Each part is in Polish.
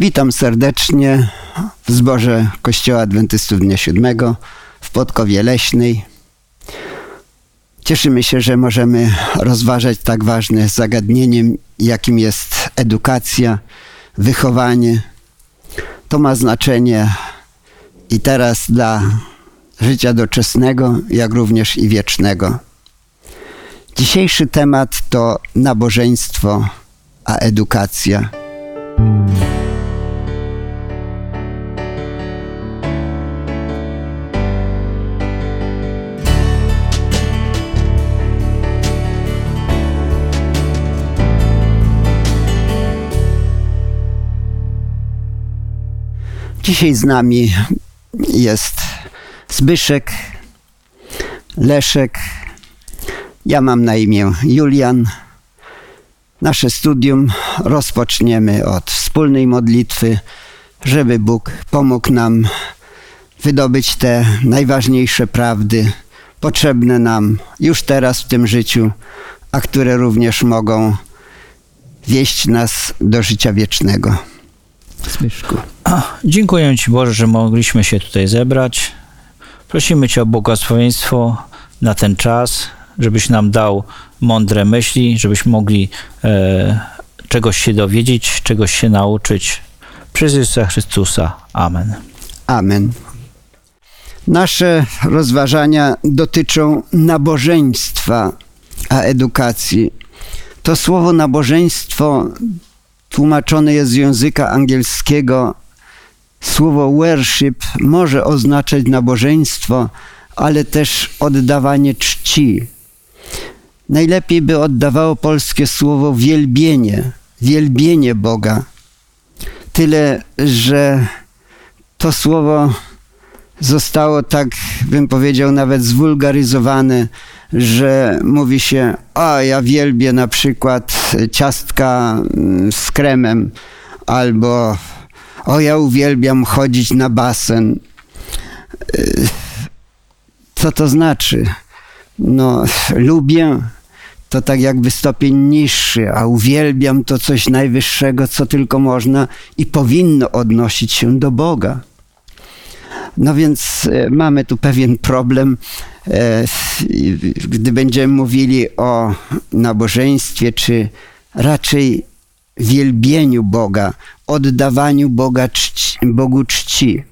Witam serdecznie w zborze Kościoła Adwentystów Dnia Siódmego w Podkowie Leśnej. Cieszymy się, że możemy rozważać tak ważne zagadnieniem, jakim jest edukacja, wychowanie. To ma znaczenie i teraz dla życia doczesnego, jak również i wiecznego. Dzisiejszy temat to nabożeństwo, a edukacja. Dzisiaj z nami jest Zbyszek, Leszek, ja mam na imię Julian. Nasze studium rozpoczniemy od wspólnej modlitwy, żeby Bóg pomógł nam wydobyć te najważniejsze prawdy, potrzebne nam już teraz w tym życiu, a które również mogą wieść nas do życia wiecznego. Zbyszku. Dziękuję Ci Boże, że mogliśmy się tutaj zebrać. Prosimy Cię o błogosławieństwo na ten czas, żebyś nam dał mądre myśli, żebyśmy mogli e, czegoś się dowiedzieć, czegoś się nauczyć. Przez Jezusa Chrystusa. Amen. Amen. Nasze rozważania dotyczą nabożeństwa, a edukacji. To słowo nabożeństwo tłumaczone jest z języka angielskiego. Słowo worship może oznaczać nabożeństwo, ale też oddawanie czci. Najlepiej by oddawało polskie słowo wielbienie, wielbienie Boga. Tyle, że to słowo zostało tak, bym powiedział, nawet zwulgaryzowane, że mówi się, a ja wielbię na przykład ciastka mm, z kremem, albo o ja uwielbiam chodzić na basen. Y, co to znaczy? No, lubię to tak jakby stopień niższy, a uwielbiam to coś najwyższego, co tylko można i powinno odnosić się do Boga. No więc e, mamy tu pewien problem, gdy będziemy mówili o nabożeństwie, czy raczej wielbieniu Boga, oddawaniu Boga czci, Bogu czci.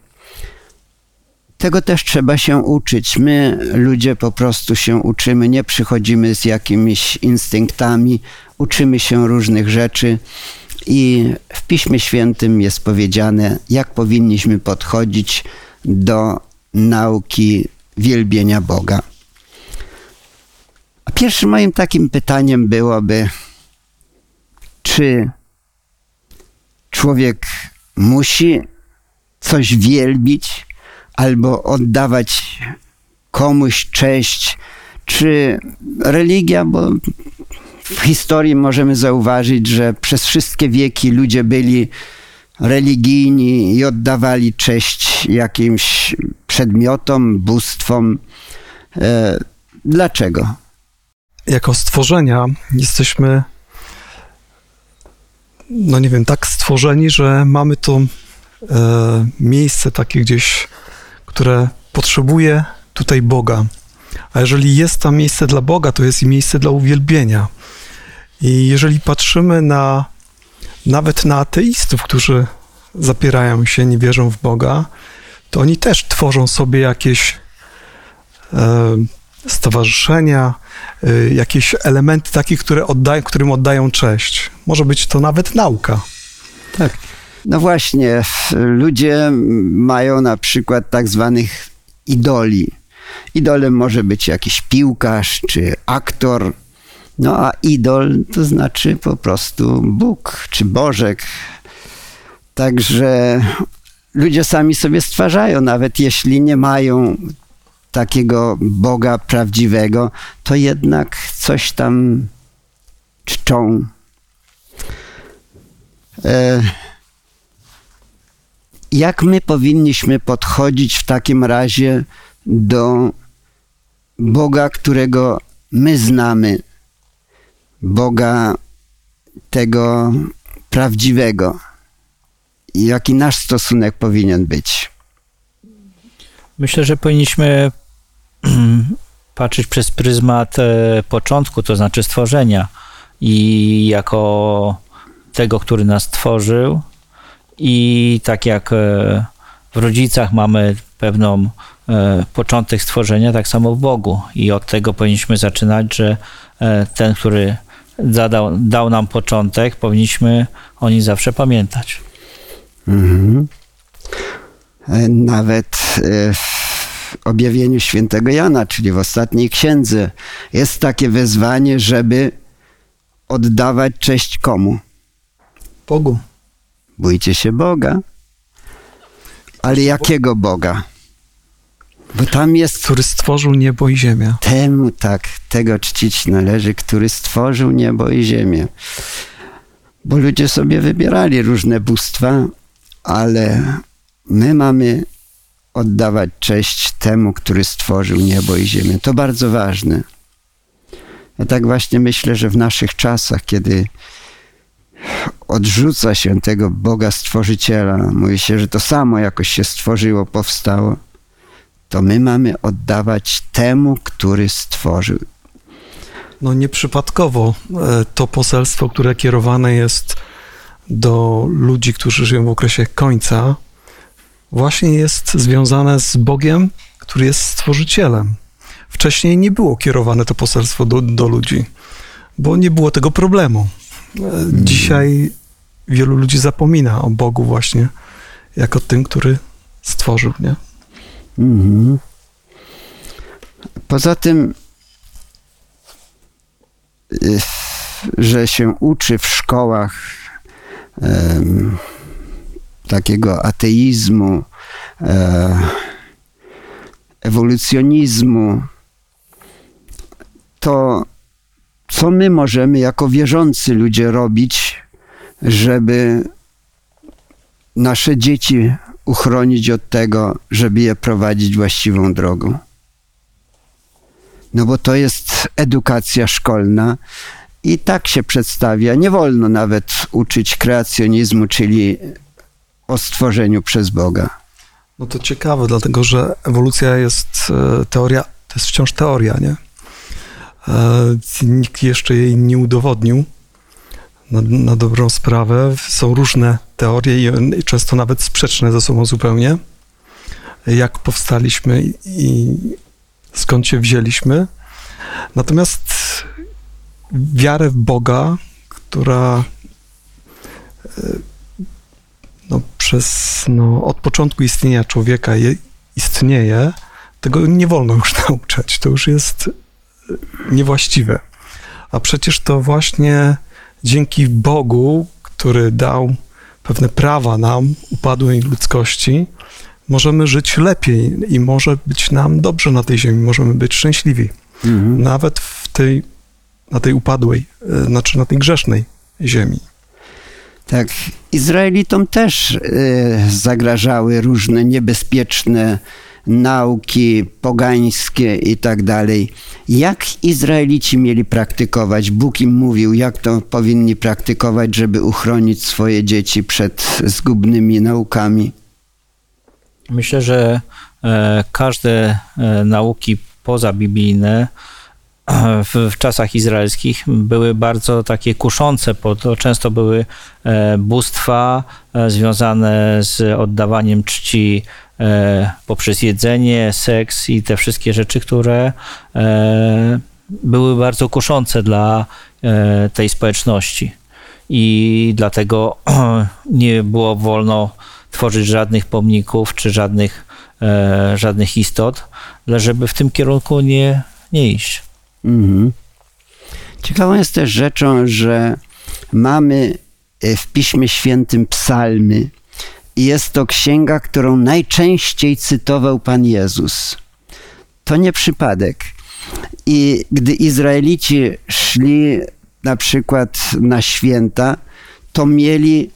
Tego też trzeba się uczyć. My, ludzie, po prostu się uczymy, nie przychodzimy z jakimiś instynktami, uczymy się różnych rzeczy. I w Piśmie Świętym jest powiedziane, jak powinniśmy podchodzić do nauki wielbienia Boga. A pierwszym moim takim pytaniem byłoby, czy człowiek musi coś wielbić albo oddawać komuś cześć, czy religia, bo w historii możemy zauważyć, że przez wszystkie wieki ludzie byli religijni i oddawali cześć jakimś przedmiotom, bóstwom. E, dlaczego? Jako stworzenia jesteśmy, no nie wiem, tak stworzeni, że mamy to e, miejsce takie gdzieś, które potrzebuje tutaj Boga. A jeżeli jest tam miejsce dla Boga, to jest i miejsce dla uwielbienia. I jeżeli patrzymy na nawet na ateistów, którzy zapierają się, nie wierzą w Boga, to oni też tworzą sobie jakieś e, stowarzyszenia, e, jakieś elementy takie, które oddają, którym oddają cześć. Może być to nawet nauka. Tak. No właśnie, ludzie mają na przykład tak zwanych idoli. Idolem może być jakiś piłkarz czy aktor, no a idol to znaczy po prostu Bóg czy Bożek. Także ludzie sami sobie stwarzają, nawet jeśli nie mają takiego Boga prawdziwego, to jednak coś tam czczą. E, jak my powinniśmy podchodzić w takim razie do Boga, którego my znamy? Boga tego prawdziwego. Jaki nasz stosunek powinien być? Myślę, że powinniśmy patrzeć przez pryzmat e, początku, to znaczy stworzenia i jako tego, który nas stworzył i tak jak e, w rodzicach mamy pewną e, początek stworzenia, tak samo w Bogu i od tego powinniśmy zaczynać, że ten, który zadał, dał nam początek, powinniśmy o nim zawsze pamiętać. Mhm. E, Nawet e, w objawieniu świętego Jana, czyli w ostatniej księdze, jest takie wezwanie, żeby oddawać cześć komu? Bogu. Bójcie się Boga. Ale jakiego Boga? Bo tam jest Który stworzył niebo i ziemię. temu tak, tego czcić należy, który stworzył niebo i ziemię. Bo ludzie sobie wybierali różne bóstwa, ale my mamy oddawać cześć temu, który stworzył niebo i ziemię. To bardzo ważne. Ja tak właśnie myślę, że w naszych czasach, kiedy odrzuca się tego Boga Stworzyciela, mówi się, że to samo jakoś się stworzyło, powstało, to my mamy oddawać temu, który stworzył. No nieprzypadkowo e, to poselstwo, które kierowane jest do ludzi, którzy żyją w okresie końca, właśnie jest związane z Bogiem, który jest stworzycielem. Wcześniej nie było kierowane to poselstwo do, do ludzi, bo nie było tego problemu. E, Dzisiaj wielu ludzi zapomina o Bogu właśnie jako tym, który stworzył, nie? Mhm. Poza tym, y, że się uczy w szkołach takiego ateizmu, e, ewolucjonizmu, to co my możemy jako wierzący ludzie robić, żeby nasze dzieci uchronić od tego, żeby je prowadzić właściwą drogą. No bo to jest edukacja szkolna i tak się przedstawia. Nie wolno nawet uczyć kreacjonizmu, czyli o stworzeniu przez Boga. No to ciekawe, dlatego że ewolucja jest e, teoria, to jest wciąż teoria, nie? E, Nikt jeszcze jej nie udowodnił na, na dobrą sprawę. Są różne teorie i często nawet sprzeczne ze sobą zupełnie. Jak powstaliśmy i skąd się wzięliśmy. Natomiast wiarę w Boga, która e, no, przez no, od początku istnienia człowieka je, istnieje, tego nie wolno już nauczać. To już jest e, niewłaściwe. A przecież to właśnie dzięki Bogu, który dał pewne prawa nam, upadłej ludzkości, możemy żyć lepiej i może być nam dobrze na tej ziemi, możemy być szczęśliwi. Mhm. Nawet w tej, na tej upadłej, e, znaczy na tej grzesznej ziemi. Tak, Izraelitom też e, zagrażały różne niebezpieczne nauki pogańskie i tak dalej. Jak Izraelici mieli praktykować? Bóg im mówił, jak to powinni praktykować, żeby uchronić swoje dzieci przed zgubnymi naukami. Myślę, że e, każde nauki pozabiblijne w, w czasach izraelskich były bardzo takie kuszące, bo to często były e, bóstwa e, związane z oddawaniem czci e, poprzez jedzenie, seks i te wszystkie rzeczy, które były bardzo kuszące dla tej społeczności. I dlatego nie było wolno tworzyć żadnych pomników czy żadnych, żadnych istot, żeby w tym kierunku nie, nie iść. Mhm. Ciekawą jest też rzeczą, że mamy e, w Piśmie Świętym psalmy i jest to księga, którą najczęściej cytował Pan Jezus. To nie przypadek. I gdy Izraelici szli na przykład na święta, to mieli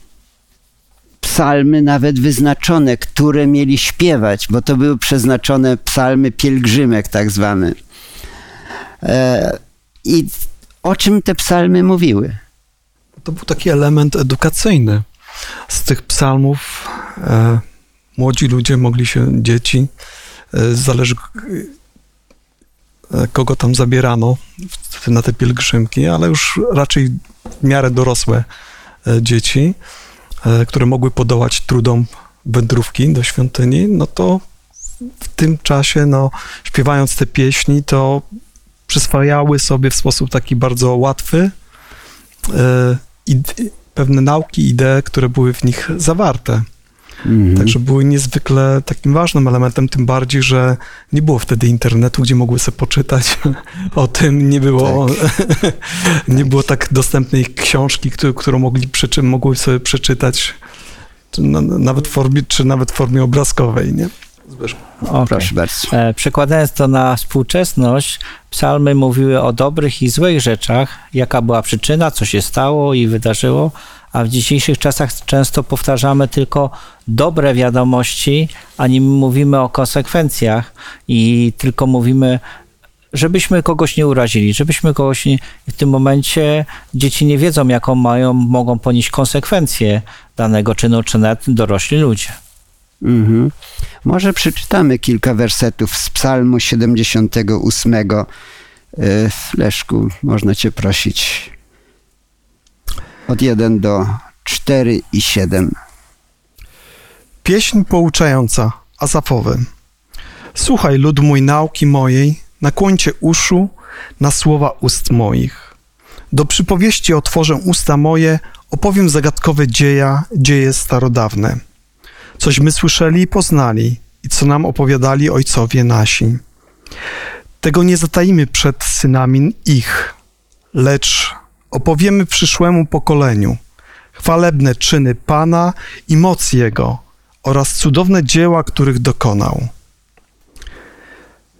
psalmy nawet wyznaczone, które mieli śpiewać, bo to były przeznaczone psalmy pielgrzymek tak zwane. E, I o czym te psalmy mówiły? To był taki element edukacyjny. z tych psalmów e, młodzi ludzie mogli się, dzieci, e, zależy e, kogo tam zabierano na te pielgrzymki, ale już raczej w miarę dorosłe e, dzieci, które mogły podołać trudom wędrówki do świątyni, no to w tym czasie, no, śpiewając te pieśni, to przyswajały sobie w sposób taki bardzo łatwy e, pewne nauki, idee, które były w nich zawarte. Mhm. Także były niezwykle takim ważnym elementem, tym bardziej, że nie było wtedy internetu, gdzie mogły sobie poczytać o tym, nie było, nie było tak dostępnej książki, którą, którą mogli, mogły sobie przeczytać, czy na, nawet w formie, czy nawet w formie obrazkowej, nie? Okej. Proszę bardzo. E, Przekładając to na współczesność, psalmy mówiły o dobrych i złych rzeczach, jaka była przyczyna, co się stało i wydarzyło, a w dzisiejszych czasach często powtarzamy tylko dobre wiadomości, a nie mówimy o konsekwencjach i tylko mówimy, żebyśmy kogoś nie urazili, żebyśmy kogoś nie... W tym momencie dzieci nie wiedzą, jaką mają, mogą ponieść konsekwencje danego czynu, czy nawet dorośli ludzie. Mhm. Może przeczytamy kilka wersetów z Psalmu 78. E, Leszku, można Cię prosić. Od 1 do 4 i 7. Pieśń pouczająca, Azafowy. Słuchaj, lud mój, nauki mojej, nakłońcie uszu na słowa ust moich. Do przypowieści otworzę usta moje, opowiem zagadkowe dzieja, dzieje starodawne. Cośmy słyszeli i poznali, i co nam opowiadali ojcowie nasi. Tego nie zatajimy przed synami ich, lecz opowiemy przyszłemu pokoleniu chwalebne czyny Pana i moc Jego oraz cudowne dzieła, których dokonał.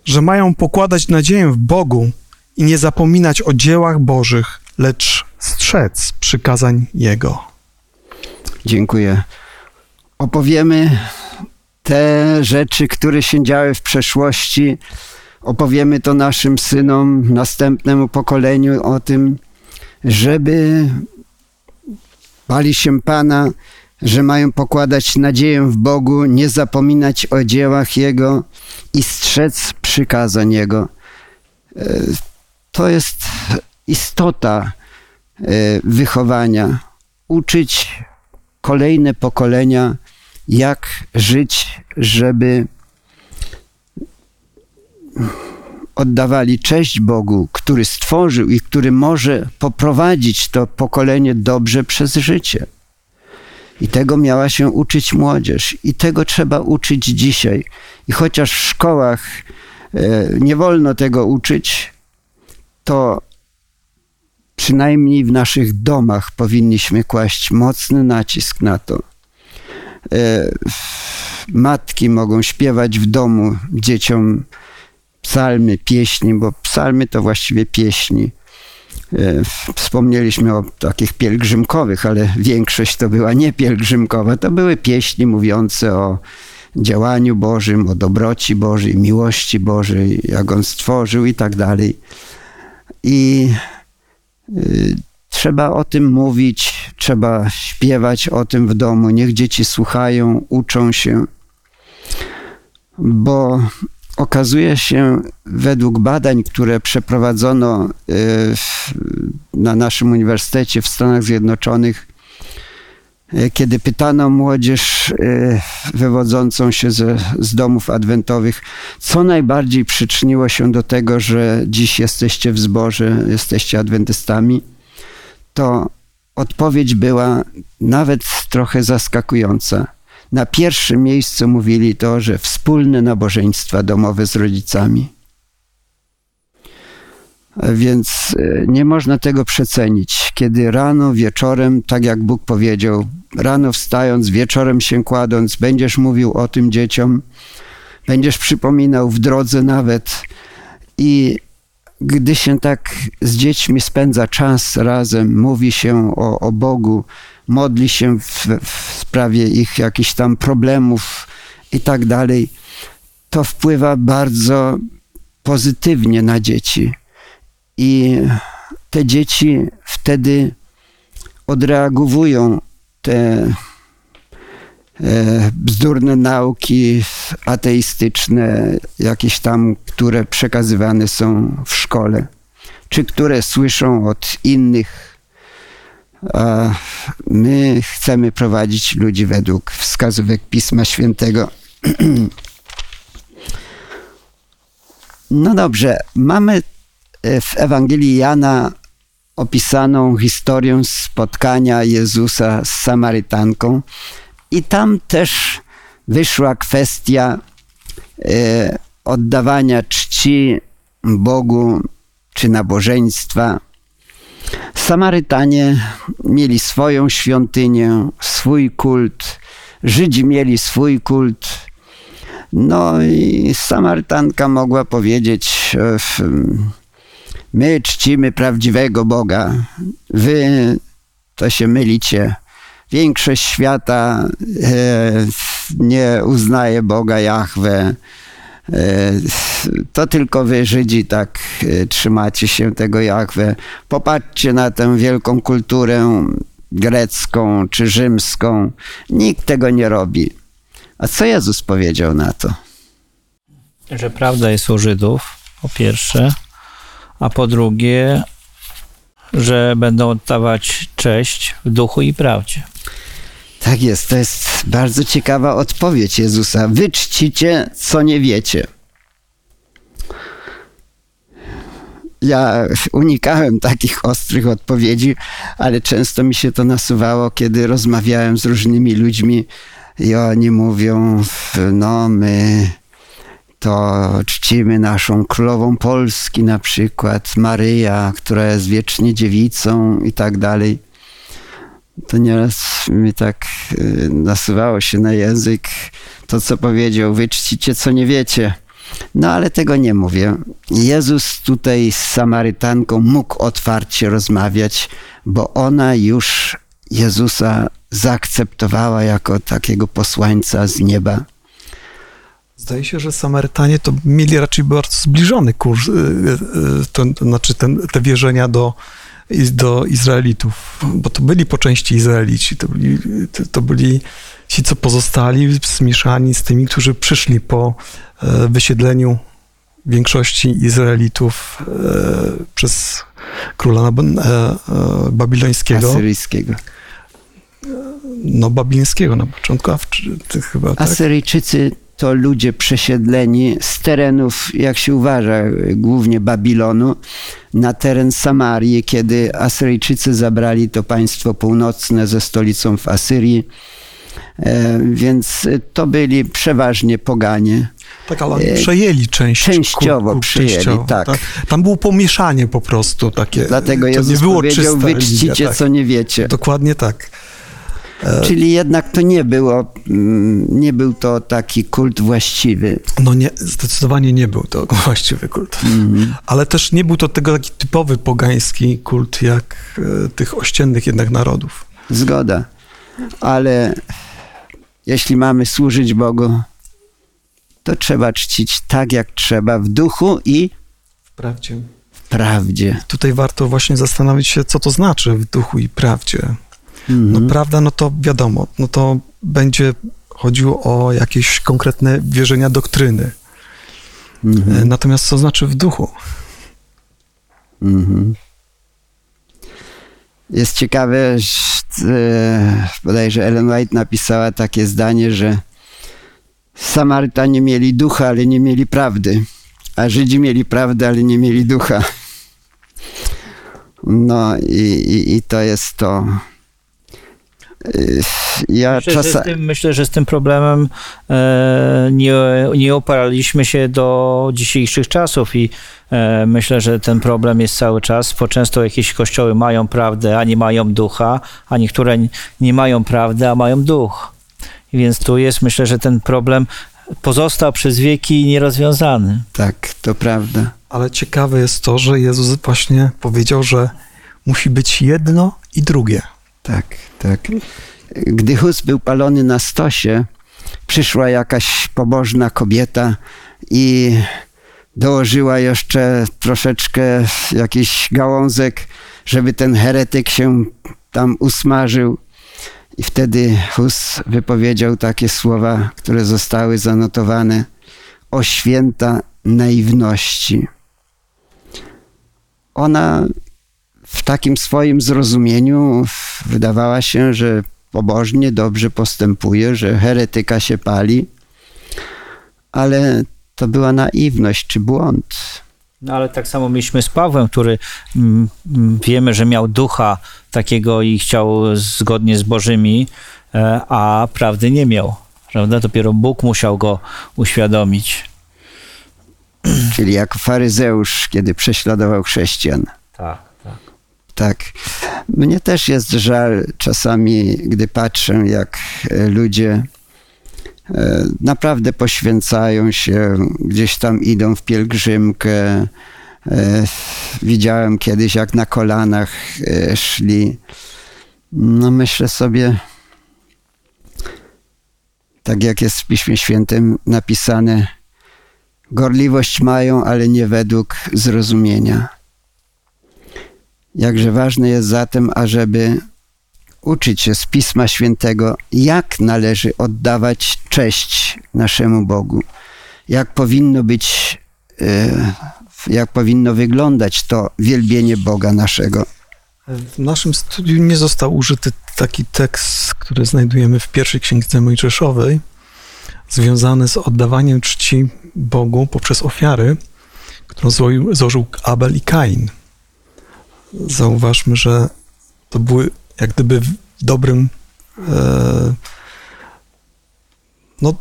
Że mają pokładać nadzieję w Bogu i nie zapominać o dziełach Bożych, lecz strzec przykazań Jego. Dziękuję. Opowiemy te rzeczy, które się działy w przeszłości. Opowiemy to naszym synom, następnemu pokoleniu o tym, żeby bali się Pana, że mają pokładać nadzieję w Bogu, nie zapominać o dziełach Jego i strzec przykazań Jego. E, To jest istota e, wychowania. Uczyć kolejne pokolenia, jak żyć, żeby oddawali cześć Bogu, który stworzył i który może poprowadzić to pokolenie dobrze przez życie. I tego miała się uczyć młodzież, i tego trzeba uczyć dzisiaj. I chociaż w szkołach e, nie wolno tego uczyć, to przynajmniej w naszych domach powinniśmy kłaść mocny nacisk na to. E, Matki mogą śpiewać w domu dzieciom psalmy, pieśni, bo psalmy to właściwie pieśni. E, Wspomnieliśmy o takich pielgrzymkowych, ale większość to była nie pielgrzymkowa. To były pieśni mówiące o działaniu Bożym, o dobroci Bożej, miłości Bożej, jak On stworzył i tak dalej. I y, trzeba o tym mówić, trzeba śpiewać o tym w domu. Niech dzieci słuchają, uczą się, bo okazuje się, według badań, które przeprowadzono y, w, na naszym uniwersytecie w Stanach Zjednoczonych, y, kiedy pytano młodzież y, wywodzącą się ze, z domów adwentowych, co najbardziej przyczyniło się do tego, że dziś jesteście w zborze, jesteście adwentystami, to odpowiedź była nawet trochę zaskakująca. Na pierwszym miejscu mówili to, że wspólne nabożeństwa domowe z rodzicami. Więc e, nie można tego przecenić. Kiedy rano, wieczorem, tak jak Bóg powiedział, rano wstając, wieczorem się kładąc, będziesz mówił o tym dzieciom, będziesz przypominał w drodze nawet. I gdy się tak z dziećmi spędza czas razem, mówi się o, o Bogu, modli się w, w sprawie ich jakichś tam problemów i tak dalej, to wpływa bardzo pozytywnie na dzieci. I te dzieci wtedy odreagowują te bzdurne nauki ateistyczne, jakieś tam, które przekazywane są w szkole, czy które słyszą od innych. My chcemy prowadzić ludzi według wskazówek Pisma Świętego. No dobrze, mamy e, w Ewangelii Jana opisaną historię spotkania Jezusa z Samarytanką i tam też wyszła kwestia e, oddawania czci Bogu czy nabożeństwa. Samarytanie mieli swoją świątynię, swój kult, Żydzi mieli swój kult. No i Samarytanka mogła powiedzieć: e, My czcimy prawdziwego Boga. Wy to się mylicie. Większość świata e, nie uznaje Boga Jahwe. E, To tylko wy, Żydzi, tak e, trzymacie się tego Jahwe. Popatrzcie na tę wielką kulturę grecką czy rzymską. Nikt tego nie robi. A co Jezus powiedział na to? Że prawda jest u Żydów, po pierwsze, a po drugie, że będą oddawać cześć w duchu i prawdzie. Tak jest, to jest bardzo ciekawa odpowiedź Jezusa. Wy czcicie, co nie wiecie. Ja unikałem takich ostrych odpowiedzi, ale często mi się to nasuwało, kiedy rozmawiałem z różnymi ludźmi i oni mówią, no my to czcimy naszą królową Polski na przykład, Maryja, która jest wiecznie dziewicą i tak dalej to nieraz mi tak y, nasuwało się na język to, co powiedział, wy czcicie, co nie wiecie. No ale tego nie mówię. Jezus tutaj z Samarytanką mógł otwarcie rozmawiać, bo ona już Jezusa zaakceptowała jako takiego posłańca z nieba. Zdaje się, że Samarytanie to mieli raczej bardzo zbliżony kurs, y, y, to, to znaczy ten, te wierzenia do, do Izraelitów, bo to byli po części Izraelici, to byli, to, to byli ci, co pozostali, zmieszani z tymi, którzy przyszli po e, wysiedleniu większości Izraelitów e, przez króla e, babilońskiego, Asyryjskiego. no babilońskiego na początku, a w, chyba, tak? Asyryjczycy to ludzie przesiedleni z terenów, jak się uważa, głównie Babilonu, na teren Samarii, kiedy Asyryjczycy zabrali to państwo północne ze stolicą w Asyrii. E, Więc to byli przeważnie poganie. Tak, ale E, przejęli część. częściowo przejęli, tak. Tam było pomieszanie po prostu takie. Dlatego to Jezus nie było powiedział, czysta wy religia, czcicie, tak. co nie wiecie. Dokładnie tak. E, Czyli jednak to nie było, mm, nie był to taki kult właściwy. No nie, zdecydowanie nie był to właściwy kult. Mhm. Ale też nie był to tego taki typowy pogański kult, jak e, tych ościennych jednak narodów. Zgoda. Ale jeśli mamy służyć Bogu, to trzeba czcić tak, jak trzeba, w duchu i Wprawdzie. w prawdzie. Tutaj warto właśnie zastanowić się, co to znaczy w duchu i prawdzie. No Mhm. prawda, no to wiadomo, no to będzie chodziło o jakieś konkretne wierzenia doktryny. Mhm. E, Natomiast co znaczy w duchu? Mhm. Jest ciekawe, że, e, bodajże Ellen White napisała takie zdanie, że Samarytanie mieli ducha, ale nie mieli prawdy, a Żydzi mieli prawdę, ale nie mieli ducha. No i, i, i to jest to. Y, Ja Myślę, że z czasami. tym, myślę, że z tym problemem e, nie, nie oparliśmy się do dzisiejszych czasów i e, myślę, że ten problem jest cały czas, bo często jakieś kościoły mają prawdę, a nie mają ducha, a niektóre nie mają prawdy, a mają duch. Więc tu jest, myślę, że ten problem pozostał przez wieki nierozwiązany. Tak, to prawda. Ale ciekawe jest to, że Jezus właśnie powiedział, że musi być jedno i drugie. Tak, tak. Gdy Hus był palony na stosie, przyszła jakaś pobożna kobieta i dołożyła jeszcze troszeczkę jakiś gałązek, żeby ten heretyk się tam usmażył. I wtedy Hus wypowiedział takie słowa, które zostały zanotowane o święta naiwności. Ona w takim swoim zrozumieniu wydawała się, że pobożnie, dobrze postępuje, że heretyka się pali, ale to była naiwność czy błąd. No ale tak samo mieliśmy z Pawłem, który mm, mm, wiemy, że miał ducha takiego i chciał zgodnie z Bożymi, e, a prawdy nie miał. Prawda? Dopiero Bóg musiał go uświadomić. Czyli jako faryzeusz, kiedy prześladował chrześcijan. Tak, tak. Mnie też jest żal czasami, gdy patrzę, jak e, ludzie e, naprawdę poświęcają się, gdzieś tam idą w pielgrzymkę. E, Widziałem kiedyś, jak na kolanach szli. No myślę sobie, tak jak jest w Piśmie Świętym napisane, gorliwość mają, ale nie według zrozumienia. Jakże ważne jest zatem, ażeby uczyć się z Pisma Świętego, jak należy oddawać cześć naszemu Bogu, jak powinno być, e, jak powinno wyglądać to wielbienie Boga naszego. W naszym studiu nie został użyty taki tekst, który znajdujemy w pierwszej księdze Mojżeszowej, związany z oddawaniem czci Bogu poprzez ofiary, którą złożył, złożył Abel i Kain. Zauważmy, że to były jak gdyby w dobrym. E, no,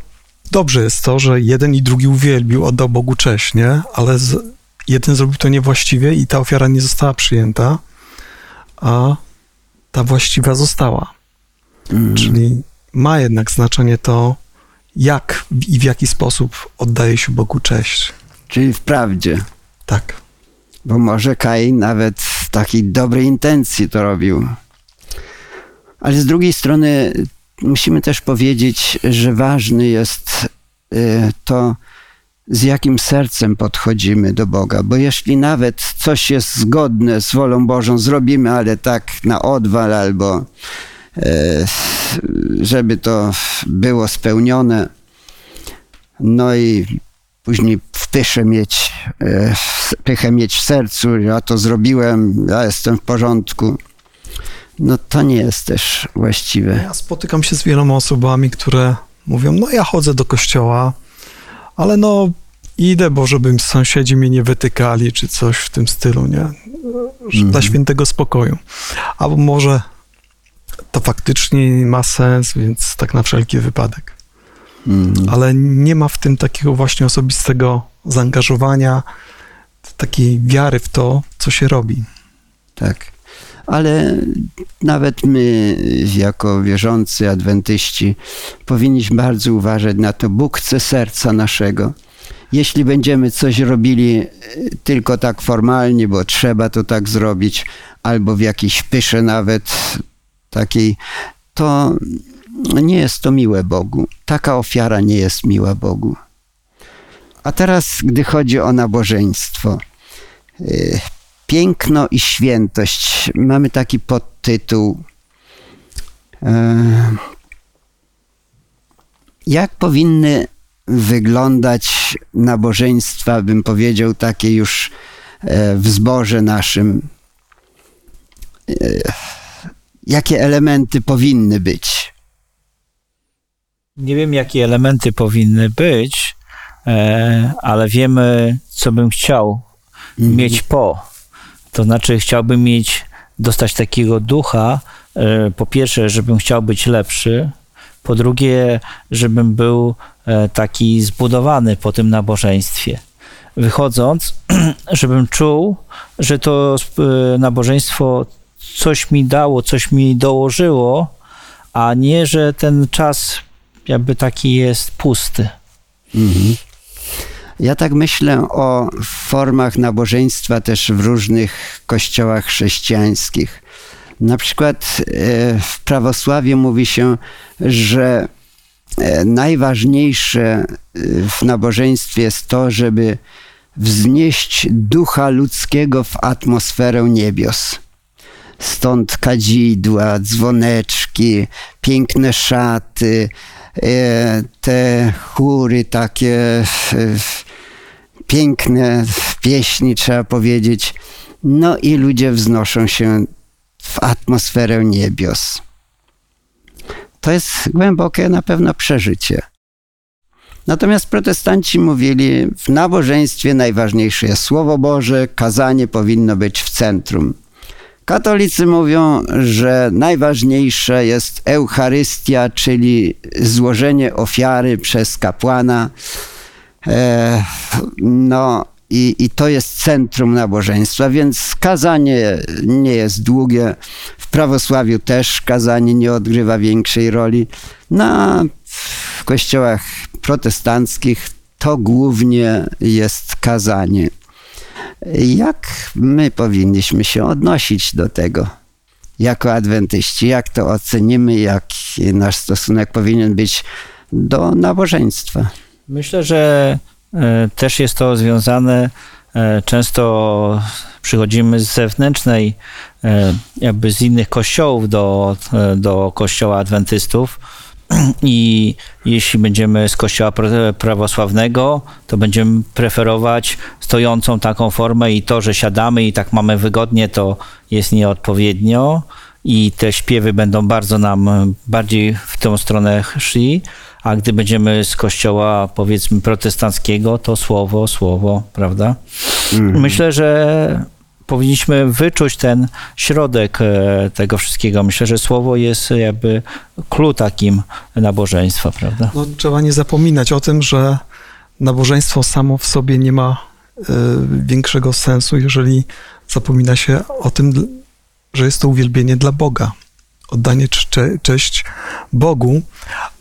dobrze jest to, że jeden i drugi uwielbił, oddał Bogu cześć, nie? Ale z, jeden zrobił to niewłaściwie i ta ofiara nie została przyjęta, a ta właściwa została. Mm. Czyli ma jednak znaczenie to, jak i w jaki sposób oddaje się Bogu cześć. Czyli wprawdzie, Tak. bo może Kain nawet w takiej dobrej intencji to robił. Ale z drugiej strony musimy też powiedzieć, że ważny jest y, to, z jakim sercem podchodzimy do Boga, bo jeśli nawet coś jest zgodne z wolą Bożą, zrobimy, ale tak na odwal albo e, żeby to było spełnione, no i później w pysze mieć, e, pychę mieć w sercu, ja to zrobiłem, ja jestem w porządku, no to nie jest też właściwe. Ja spotykam się z wieloma osobami, które mówią, no ja chodzę do kościoła, ale no idę, bo żeby sąsiedzi mnie nie wytykali, czy coś w tym stylu, nie? Dla Mhm. świętego spokoju. Albo może to faktycznie ma sens, więc tak na wszelki wypadek. Ale nie ma w tym takiego właśnie osobistego zaangażowania, takiej wiary w to, co się robi. Tak. Ale nawet my, jako wierzący adwentyści, powinniśmy bardzo uważać na to. Bóg chce serca naszego. Jeśli będziemy coś robili e, tylko tak formalnie, bo trzeba to tak zrobić, albo w jakiejś pysze nawet takiej, to nie jest to miłe Bogu. Taka ofiara nie jest miła Bogu. A teraz, gdy chodzi o nabożeństwo, y, piękno i świętość. Mamy taki podtytuł. E, Jak powinny wyglądać nabożeństwa, bym powiedział, takie już e, w zborze naszym? E, Jakie elementy powinny być? Nie wiem, jakie elementy powinny być, e, ale wiemy, co bym chciał Mhm. mieć po. To znaczy, chciałbym mieć, dostać takiego ducha, e, po pierwsze, żebym chciał być lepszy, po drugie, żebym był e, taki zbudowany po tym nabożeństwie. Wychodząc, żebym czuł, że to nabożeństwo coś mi dało, coś mi dołożyło, a nie, że ten czas jakby taki jest pusty. Mhm. Ja tak myślę o formach nabożeństwa też w różnych kościołach chrześcijańskich. Na przykład e, w prawosławiu mówi się, że e, najważniejsze e, w nabożeństwie jest to, żeby wznieść ducha ludzkiego w atmosferę niebios. Stąd kadzidła, dzwoneczki, piękne szaty, te chóry takie e, piękne pieśni, trzeba powiedzieć. No i ludzie wznoszą się w atmosferę niebios. To jest głębokie na pewno przeżycie. Natomiast protestanci mówili, w nabożeństwie najważniejsze jest Słowo Boże, kazanie powinno być w centrum. Katolicy mówią, że najważniejsze jest Eucharystia, czyli złożenie ofiary przez kapłana. E, no i, i to jest centrum nabożeństwa, więc kazanie nie jest długie. W prawosławiu też kazanie nie odgrywa większej roli. No, w kościołach protestanckich to głównie jest kazanie. Jak my powinniśmy się odnosić do tego jako adwentyści? Jak to ocenimy? Jaki nasz stosunek powinien być do nabożeństwa? Myślę, że e, też jest to związane. e, Często przychodzimy z zewnętrznej, e, jakby z innych kościołów do, do kościoła adwentystów. I jeśli będziemy z kościoła pra- prawosławnego, to będziemy preferować stojącą taką formę i to, że siadamy i tak mamy wygodnie, to jest nieodpowiednio. I te śpiewy będą bardzo nam bardziej w tą stronę szli, a gdy będziemy z kościoła powiedzmy protestanckiego, to słowo, słowo, prawda? Myślę, że powinniśmy wyczuć ten środek e, tego wszystkiego. Myślę, że słowo jest jakby clue takim nabożeństwa, prawda? No, trzeba nie zapominać o tym, że nabożeństwo samo w sobie nie ma e, większego sensu, jeżeli zapomina się o tym, że jest to uwielbienie dla Boga. Oddanie cz- cze- cześć Bogu,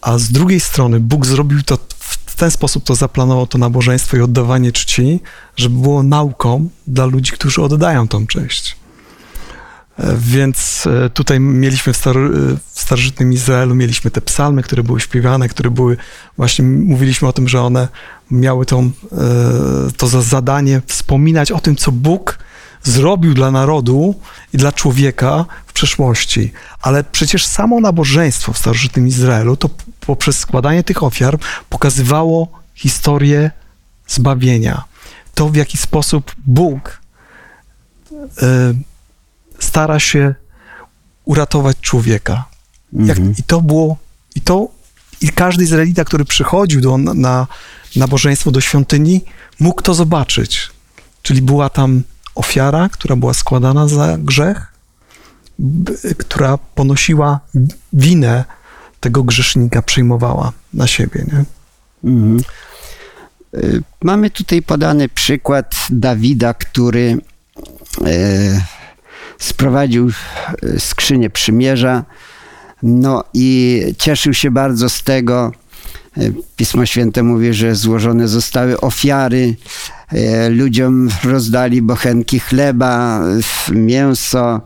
a z drugiej strony Bóg zrobił to w ten sposób, to zaplanował to nabożeństwo i oddawanie czci, żeby było nauką dla ludzi, którzy oddają tą cześć. E, Więc e, tutaj mieliśmy w, star w starożytnym Izraelu, mieliśmy te psalmy, które były śpiewane, które były, właśnie mówiliśmy o tym, że one miały tą, e, to za zadanie wspominać o tym, co Bóg zrobił dla narodu i dla człowieka w przeszłości. Ale przecież samo nabożeństwo w starożytnym Izraelu, to poprzez składanie tych ofiar pokazywało historię zbawienia. To, w jaki sposób Bóg e, stara się uratować człowieka. Jak, Mhm. I to było, i to, i każdy Izraelita, który przychodził do, na nabożeństwo do świątyni, mógł to zobaczyć. Czyli była tam ofiara, która była składana za grzech, która ponosiła winę tego grzesznika, przyjmowała na siebie. Nie? Mhm. Y, Mamy tutaj podany przykład Dawida, który e, sprowadził e, skrzynię przymierza, no i cieszył się bardzo z tego. Pismo Święte mówi, że złożone zostały ofiary, ludziom rozdali bochenki chleba, mięso,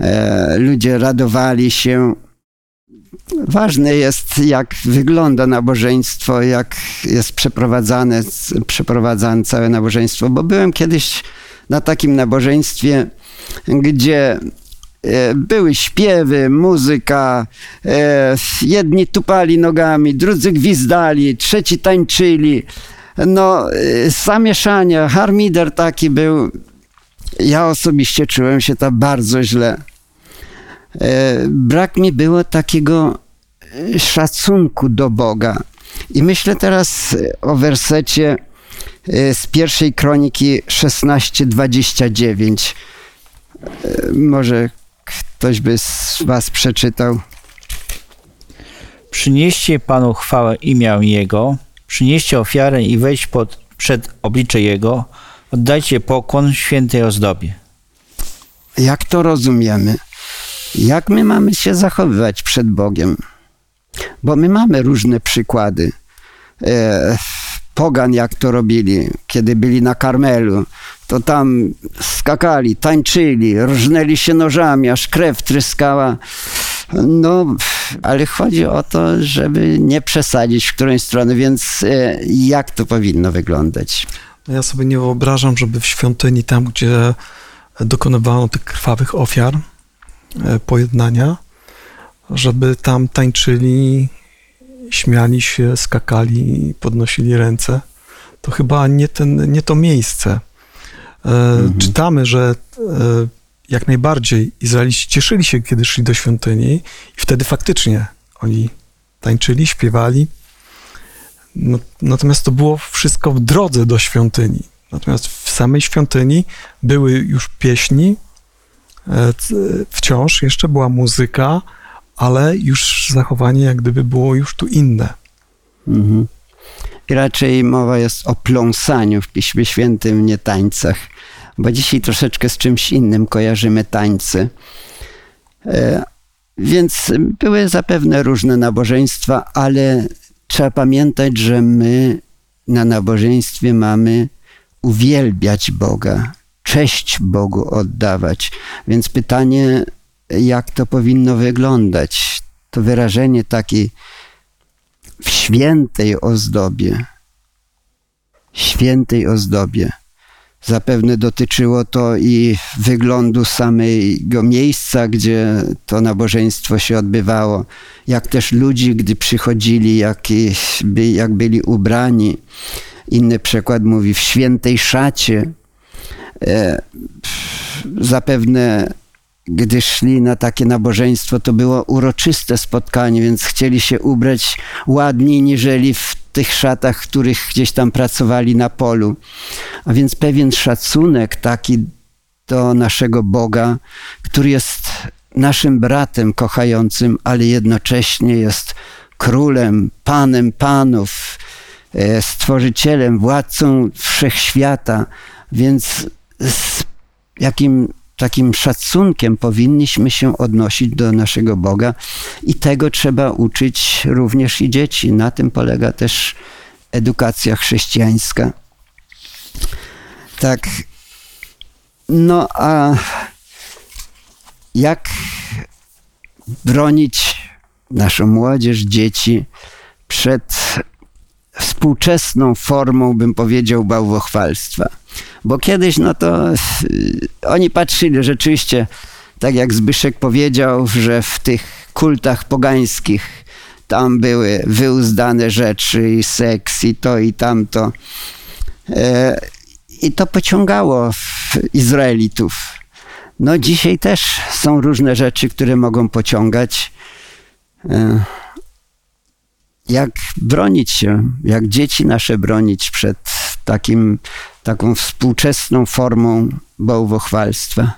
e, ludzie radowali się. Ważne jest, jak wygląda nabożeństwo, jak jest przeprowadzane, przeprowadzane całe nabożeństwo, bo byłem kiedyś na takim nabożeństwie, gdzie e, były śpiewy, muzyka, e, jedni tupali nogami, drudzy gwizdali, trzeci tańczyli. No, e, zamieszanie, harmider taki był. Ja osobiście czułem się tam bardzo źle. E, brak mi było takiego e, szacunku do Boga. I myślę teraz o wersecie z pierwszej kroniki 16:29. E, Może ktoś by z Was przeczytał. Przynieście Panu chwałę imię Jego, przynieście ofiarę i wejdź pod, przed oblicze Jego, oddajcie pokłon świętej ozdobie. Jak to rozumiemy? Jak my mamy się zachowywać przed Bogiem? Bo my mamy różne przykłady. E, pogan jak to robili, kiedy byli na Karmelu, to tam skakali, tańczyli, rżnęli się nożami, aż krew tryskała. No, ale chodzi o to, żeby nie przesadzić w którąś stronę, więc e, jak to powinno wyglądać? No ja sobie nie wyobrażam, żeby w świątyni, tam gdzie dokonywano tych krwawych ofiar, e, pojednania, żeby tam tańczyli, śmiali się, skakali, podnosili ręce. To chyba nie, ten, nie to miejsce. E, Czytamy, że jak najbardziej Izraelici cieszyli się, kiedy szli do świątyni i wtedy faktycznie oni tańczyli, śpiewali. No, natomiast to było wszystko w drodze do świątyni. Natomiast w samej świątyni były już pieśni, e, wciąż jeszcze była muzyka, ale już zachowanie jak gdyby było już tu inne. Mhm. I raczej mowa jest o pląsaniu w Piśmie Świętym, nie tańcach, bo dzisiaj troszeczkę z czymś innym kojarzymy tańce. E, Więc były zapewne różne nabożeństwa, ale trzeba pamiętać, że my na nabożeństwie mamy uwielbiać Boga, cześć Bogu oddawać. Więc pytanie, jak to powinno wyglądać? To wyrażenie takiej w świętej ozdobie. Świętej ozdobie. Zapewne dotyczyło to i wyglądu samego miejsca, gdzie to nabożeństwo się odbywało, jak też ludzi, gdy przychodzili, jak, by- jak byli ubrani. Inny przykład mówi w świętej szacie. E, zapewne gdy szli na takie nabożeństwo, to było uroczyste spotkanie, więc chcieli się ubrać ładniej niżeli w tych szatach, w których gdzieś tam pracowali na polu. A więc pewien szacunek taki do naszego Boga, który jest naszym bratem kochającym, ale jednocześnie jest królem, panem panów, e, stworzycielem, władcą wszechświata, więc z jakim takim szacunkiem powinniśmy się odnosić do naszego Boga i tego trzeba uczyć również i dzieci. Na tym polega też edukacja chrześcijańska. Tak. No a jak bronić naszą młodzież, dzieci przed współczesną formą, bym powiedział, bałwochwalstwa. Bo kiedyś, no to y, oni patrzyli rzeczywiście, tak jak Zbyszek powiedział, że w tych kultach pogańskich tam były wyuzdane rzeczy i seks i to i tamto. E, I to pociągało Izraelitów. No dzisiaj też są różne rzeczy, które mogą pociągać. E, jak bronić się, jak dzieci nasze bronić przed takim, taką współczesną formą bałwochwalstwa.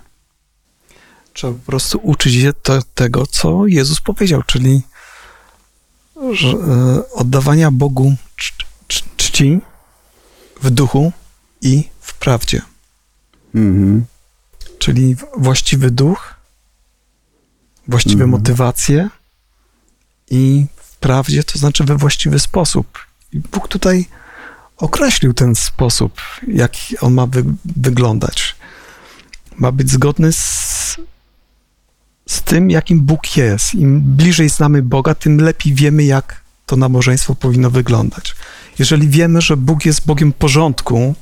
Trzeba po prostu uczyć się to, tego, co Jezus powiedział, czyli że, e, oddawania Bogu cz- cz- czci w duchu i w prawdzie. Mhm. Czyli właściwy duch, właściwe Mhm. motywacje i w prawdzie, to znaczy we właściwy sposób. I Bóg tutaj określił ten sposób, jak on ma wy- wyglądać. Ma być zgodny z, z tym, jakim Bóg jest. Im bliżej znamy Boga, tym lepiej wiemy, jak to nabożeństwo powinno wyglądać. Jeżeli wiemy, że Bóg jest Bogiem porządku,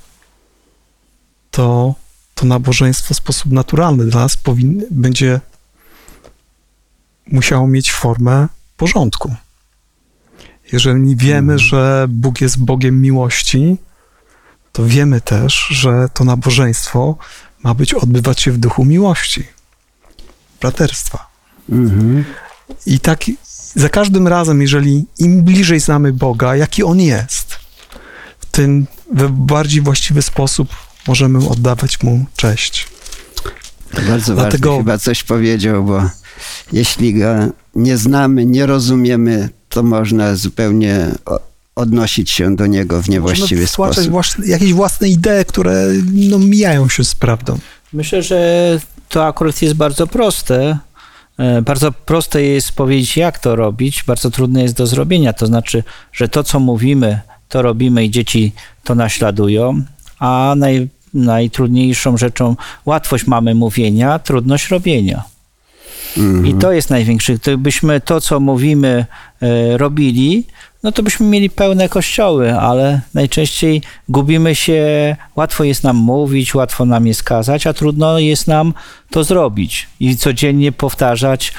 to to nabożeństwo w sposób naturalny dla nas powin, będzie musiało mieć formę porządku. Jeżeli wiemy, że Bóg jest Bogiem miłości, to wiemy też, że to nabożeństwo ma być odbywać się w duchu miłości, braterstwa. Mhm. I tak za każdym razem, jeżeli im bliżej znamy Boga, jaki On jest, tym w bardziej właściwy sposób możemy oddawać Mu cześć. To bardzo Dlatego- ważne chyba coś powiedział, bo jeśli go nie znamy, nie rozumiemy, to można zupełnie odnosić się do niego w niewłaściwy sposób. własne, jakieś własne idee, które no, mijają się z prawdą. Myślę, że to akurat jest bardzo proste. E, Bardzo proste jest powiedzieć, jak to robić, bardzo trudne jest do zrobienia. To znaczy, że to, co mówimy, to robimy i dzieci to naśladują, a naj, najtrudniejszą rzeczą łatwość mamy mówienia, trudność robienia. Mhm. I to jest największy. Gdybyśmy to, co mówimy, e, robili, no to byśmy mieli pełne kościoły, ale najczęściej gubimy się, łatwo jest nam mówić, łatwo nam jest kazać, a trudno jest nam to zrobić i codziennie powtarzać,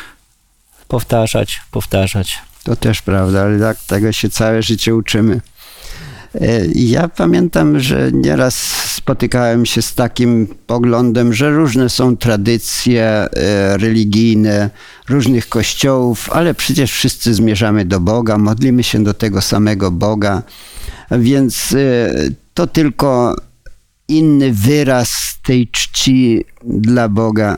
powtarzać, powtarzać. To też prawda, ale tak, tego się całe życie uczymy. E, Ja pamiętam, że nieraz spotykałem się z takim poglądem, że różne są tradycje e, religijne różnych kościołów, ale przecież wszyscy zmierzamy do Boga, modlimy się do tego samego Boga, więc e, to tylko inny wyraz tej czci dla Boga.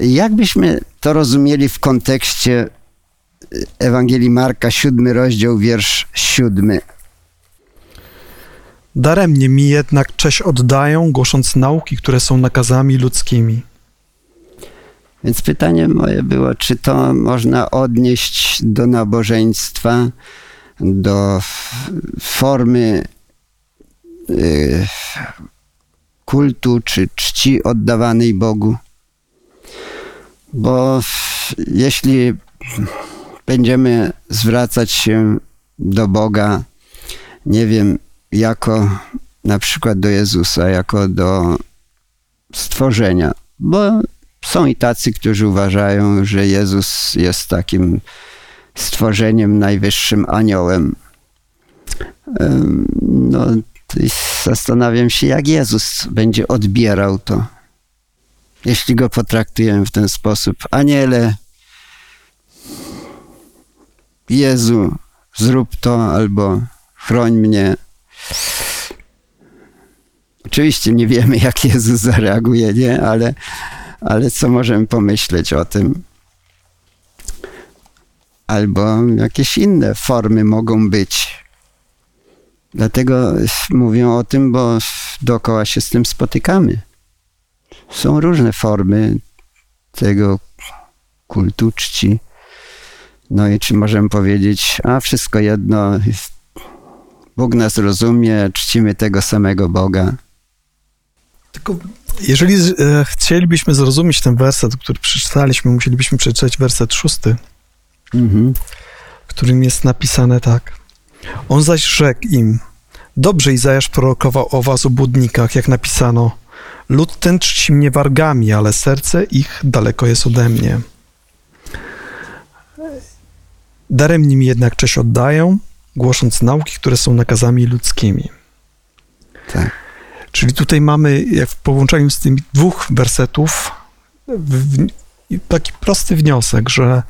Jakbyśmy to rozumieli w kontekście Ewangelii Marka, siódmy rozdział, wiersz siódmy. Daremnie mi jednak cześć oddają, głosząc nauki, które są nakazami ludzkimi. Więc pytanie moje było, czy to można odnieść do nabożeństwa, do formy y, kultu czy czci oddawanej Bogu? Bo jeśli będziemy zwracać się do Boga, nie wiem, jako na przykład do Jezusa, jako do stworzenia, bo są i tacy, którzy uważają, że Jezus jest takim stworzeniem, najwyższym aniołem. Em, No, zastanawiam się, jak Jezus będzie odbierał to, jeśli go potraktujemy w ten sposób. Aniele, Jezu, zrób to albo chroń mnie. Oczywiście nie wiemy, jak Jezus zareaguje, nie? Ale, ale co możemy pomyśleć o tym? Albo jakieś inne formy mogą być. Dlatego mówię o tym, bo dookoła się z tym spotykamy. Są różne formy tego kultu czci. No i czy możemy powiedzieć, a wszystko jedno, Bóg nas rozumie, czcimy tego samego Boga. Tylko jeżeli e, chcielibyśmy zrozumieć ten werset, który przeczytaliśmy, musielibyśmy przeczytać werset szósty, Mhm. w którym jest napisane tak. On zaś rzekł im, dobrze Izajasz prorokował o was obłudnikach, jak napisano, lud ten czci mnie wargami, ale serce ich daleko jest ode mnie. Daremnie mi jednak cześć oddają, głosząc nauki, które są nakazami ludzkimi. Tak. Czyli tutaj mamy, jak w połączeniu z tymi dwóch wersetów, w, taki prosty wniosek, że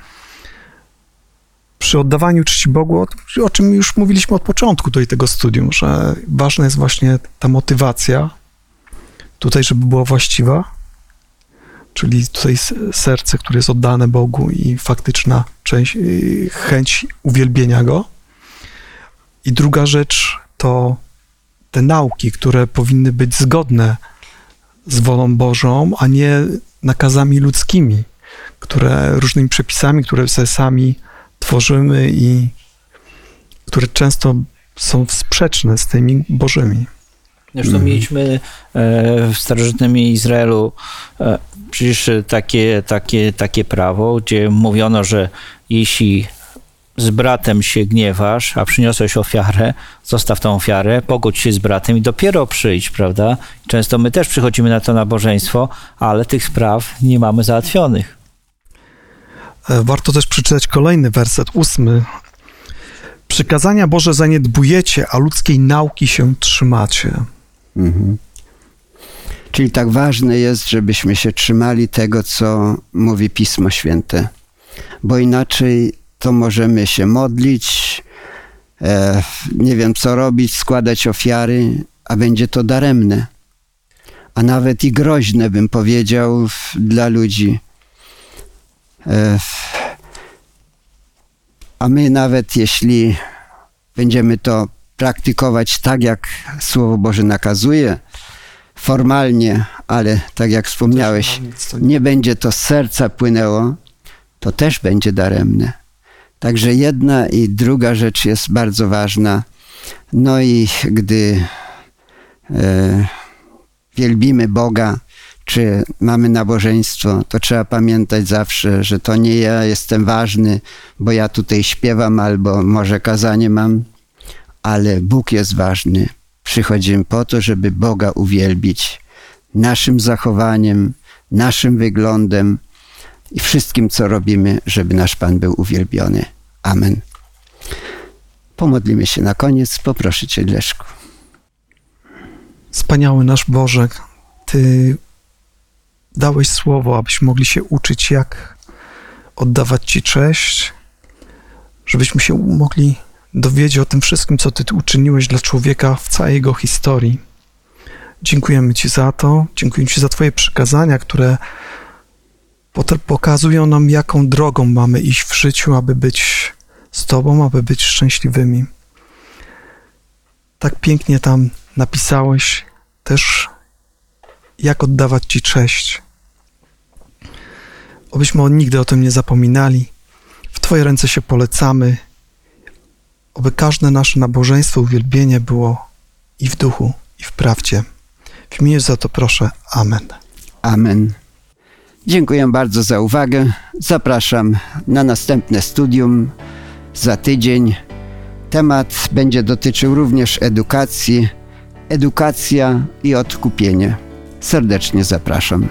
przy oddawaniu czci Bogu, o, o czym już mówiliśmy od początku tutaj tego studium, że ważna jest właśnie ta motywacja, tutaj, żeby była właściwa, czyli tutaj serce, które jest oddane Bogu i faktyczna część, y, chęć uwielbienia Go. I druga rzecz to te nauki, które powinny być zgodne z wolą Bożą, a nie nakazami ludzkimi, które różnymi przepisami, które sobie sami tworzymy i które często są sprzeczne z tymi Bożymi. Zresztą Mhm. mieliśmy e, w starożytnym Izraelu e, przecież takie, takie, takie prawo, gdzie mówiono, że jeśli z bratem się gniewasz, a przyniosłeś ofiarę, zostaw tą ofiarę, pogódź się z bratem i dopiero przyjdź, prawda? Często my też przychodzimy na to nabożeństwo, ale tych spraw nie mamy załatwionych. E, Warto też przeczytać kolejny werset, ósmy. Przykazania Boże zaniedbujecie, a ludzkiej nauki się trzymacie. Mhm. Czyli tak ważne jest, żebyśmy się trzymali tego, co mówi Pismo Święte, bo inaczej to możemy się modlić, e, nie wiem co robić, składać ofiary, a będzie to daremne, a nawet i groźne, bym powiedział, dla ludzi. E, a my nawet jeśli będziemy to praktykować tak, jak Słowo Boże nakazuje, formalnie, ale tak jak wspomniałeś, nie będzie to z serca płynęło, to też będzie daremne. Także jedna i druga rzecz jest bardzo ważna. No i gdy e, wielbimy Boga, czy mamy nabożeństwo, to trzeba pamiętać zawsze, że to nie ja jestem ważny, bo ja tutaj śpiewam albo może kazanie mam, ale Bóg jest ważny. Przychodzimy po to, żeby Boga uwielbić naszym zachowaniem, naszym wyglądem i wszystkim, co robimy, żeby nasz Pan był uwielbiony. Amen. Pomodlimy się na koniec. Poproszę Cię, Leszku. Wspaniały nasz Boże, Ty dałeś słowo, abyśmy mogli się uczyć, jak oddawać Ci cześć, żebyśmy się mogli dowiedzieć o tym wszystkim, co Ty uczyniłeś dla człowieka w całej jego historii. Dziękujemy Ci za to, dziękuję Ci za Twoje przykazania, które pokazują nam, jaką drogą mamy iść w życiu, aby być z Tobą, aby być szczęśliwymi. Tak pięknie tam napisałeś też, jak oddawać Ci cześć. Obyśmy nigdy o tym nie zapominali. W Twoje ręce się polecamy, oby każde nasze nabożeństwo, uwielbienie było i w duchu, i w prawdzie. W imieniu za to proszę. Amen. Amen. Dziękuję bardzo za uwagę. Zapraszam na następne studium za tydzień. Temat będzie dotyczył również edukacji, edukacja i odkupienie. Serdecznie zapraszam.